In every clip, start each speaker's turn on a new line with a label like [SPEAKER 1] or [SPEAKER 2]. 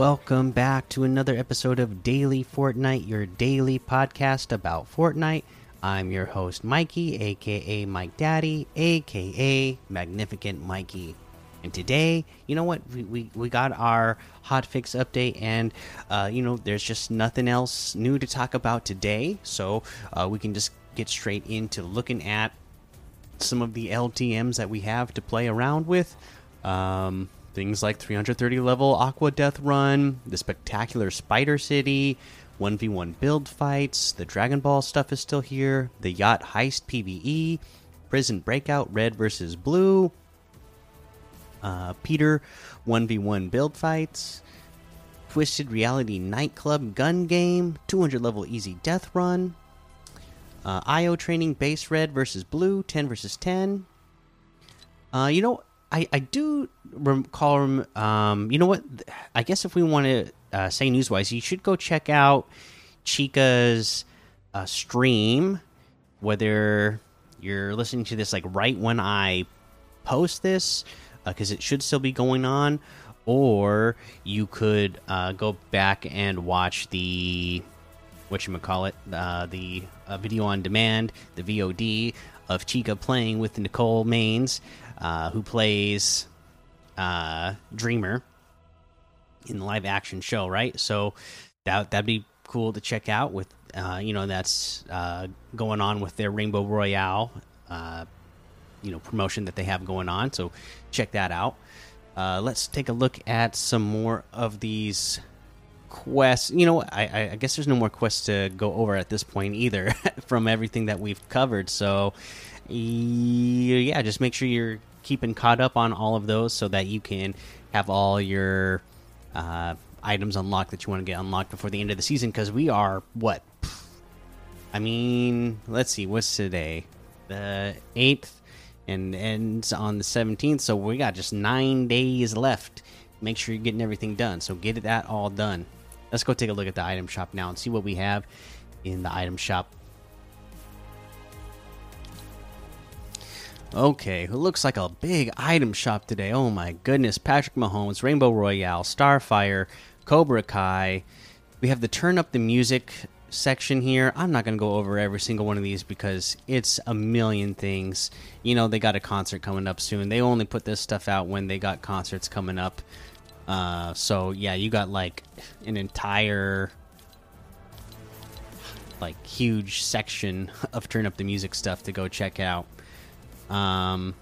[SPEAKER 1] welcome back to another episode of Daily Fortnite, your daily podcast about Fortnite. I'm your host, Mikey, aka Mike Daddy, aka Magnificent Mikey. And today, you know what? We, we, we got our hotfix update, and, uh, you know, there's just nothing else new to talk about today. So uh, we can just get straight into looking at some of the LTMs that we have to play around with. Um, things like 330 level Aqua Death Run, the spectacular Spider City, 1v1 build fights, the Dragon Ball stuff is still here, the Yacht Heist PvE, Prison Breakout Red versus Blue, uh, Peter 1v1 build fights, Twisted Reality Nightclub Gun Game, 200 level Easy Death Run, uh, IO Training Base Red versus Blue, 10 versus 10. Uh, you know, I I do recall. Um, you know what? I guess if we want to uh, say newswise, you should go check out Chica's uh, stream. Whether you're listening to this like right when I post this, because uh, it should still be going on, or you could uh, go back and watch the what you call it, uh, the uh, video on demand, the VOD of Chica playing with Nicole Maines uh, who plays uh, Dreamer in the live action show, right? So that that'd be cool to check out. With uh, you know that's uh, going on with their Rainbow Royale, uh, you know promotion that they have going on. So check that out. Uh, let's take a look at some more of these quests. You know, I, I guess there's no more quests to go over at this point either, from everything that we've covered. So yeah, just make sure you're keeping caught up on all of those so that you can have all your uh, items unlocked that you want to get unlocked before the end of the season. Because we are what? I mean, let's see, what's today? The eighth, and ends on the seventeenth. So we got just nine days left. Make sure you're getting everything done. So get that all done. Let's go take a look at the item shop now and see what we have in the item shop. Okay, who looks like a big item shop today. Oh my goodness. Patrick Mahomes, Rainbow Royale, Starfire, Cobra Kai. We have the turn up the music section here. I'm not going to go over every single one of these because it's a million things. You know, they got a concert coming up soon. They only put this stuff out when they got concerts coming up. Uh, so, yeah, you got like an entire like huge section of turn up the music stuff to go check out. Um,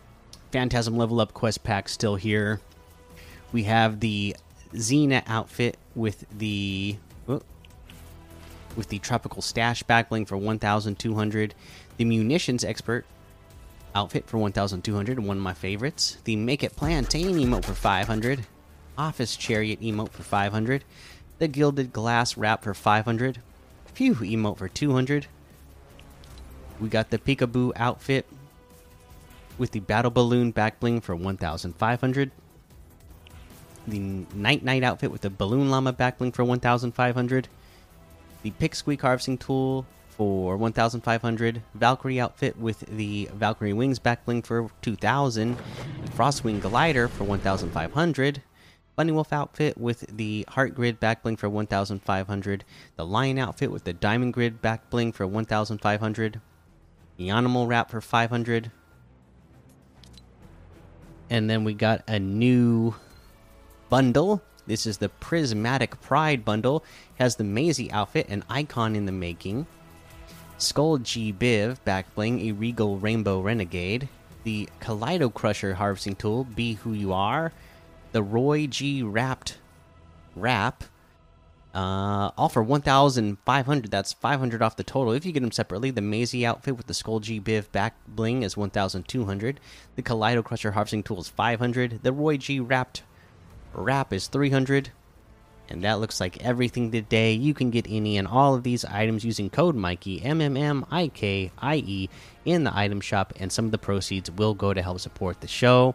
[SPEAKER 1] Phantasm level up quest pack still here. We have the Xena outfit with the oh, with the tropical stash backbling for 1,200. The munitions expert outfit for 1,200, one of my favorites. The make it plantain emote for 500. Office chariot emote for 500. The gilded glass wrap for 500. Phew emote for 200. We got the peekaboo outfit with the battle balloon back bling for 1500 the Nite Nite outfit with the balloon llama back bling for 1500 the pick squeak harvesting tool for 1500 valkyrie outfit with the valkyrie wings back bling for 2000 frostwing glider for 1500 bunny wolf outfit with the heart grid back bling for 1500 the lion outfit with the diamond grid back bling for 1500 the animal wrap for 500 and then we got a new bundle. This is the Prismatic Pride bundle. Has the Maisie outfit, an icon in the making. Skull G Biv back bling, a regal rainbow renegade. The Kaleido Crusher harvesting tool, be who you are. The Roy G wrapped wrap, uh, all for 1,500. That's 500 off the total. If you get them separately, the Maisie outfit with the Skull G Biv back bling is 1,200. The Kaleido Crusher harvesting tool is 500. The Roy G wrapped wrap is 300. And that looks like everything today. You can get any and all of these items using code Mikey M M M I K I E in the item shop, and some of the proceeds will go to help support the show